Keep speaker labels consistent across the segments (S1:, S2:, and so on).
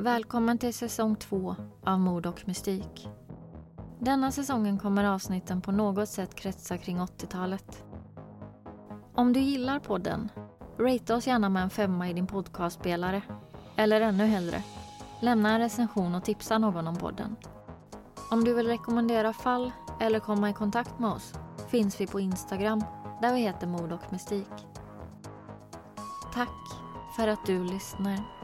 S1: Välkommen till säsong två av Mord och mystik. Denna säsongen kommer avsnitten på något sätt kretsa kring 80-talet. Om du gillar podden, ratea oss gärna med en femma i din podcastspelare. Eller ännu hellre, lämna en recension och tipsa någon om podden. Om du vill rekommendera fall eller komma i kontakt med oss finns vi på Instagram där vi heter Mord och mystik. Tack för att du lyssnar.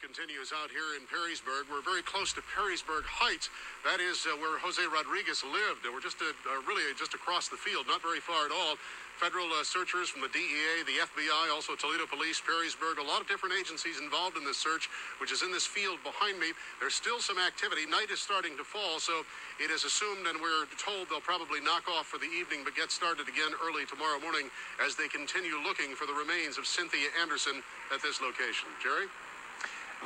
S2: Continues out here in Perrysburg. We're very close to Perrysburg Heights. That is uh, where Jose Rodriguez lived. We're just uh, uh, really just across the field, not very far at all. Federal uh, searchers from the DEA, the FBI, also Toledo Police, Perrysburg, a lot of different agencies involved in this search, which is in this field behind me. There's still some activity. Night is starting to fall, so it is assumed and we're told they'll probably knock off for the evening but get started again early tomorrow morning as they continue looking for the remains of Cynthia Anderson at this location. Jerry?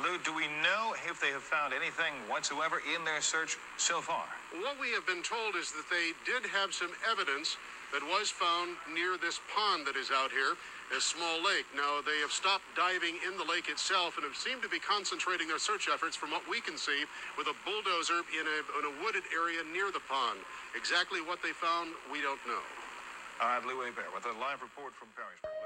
S3: Lou, do we know if they have found anything whatsoever in their search so far?
S2: What we have been told is that they did have some evidence that was found near this pond that is out here, a small lake. Now, they have stopped diving in the lake itself and have seemed to be concentrating their search efforts, from what we can see, with a bulldozer in a, in a wooded area near the pond. Exactly what they found, we don't know.
S3: All right, Lou Bear with a live report from Perrysburg.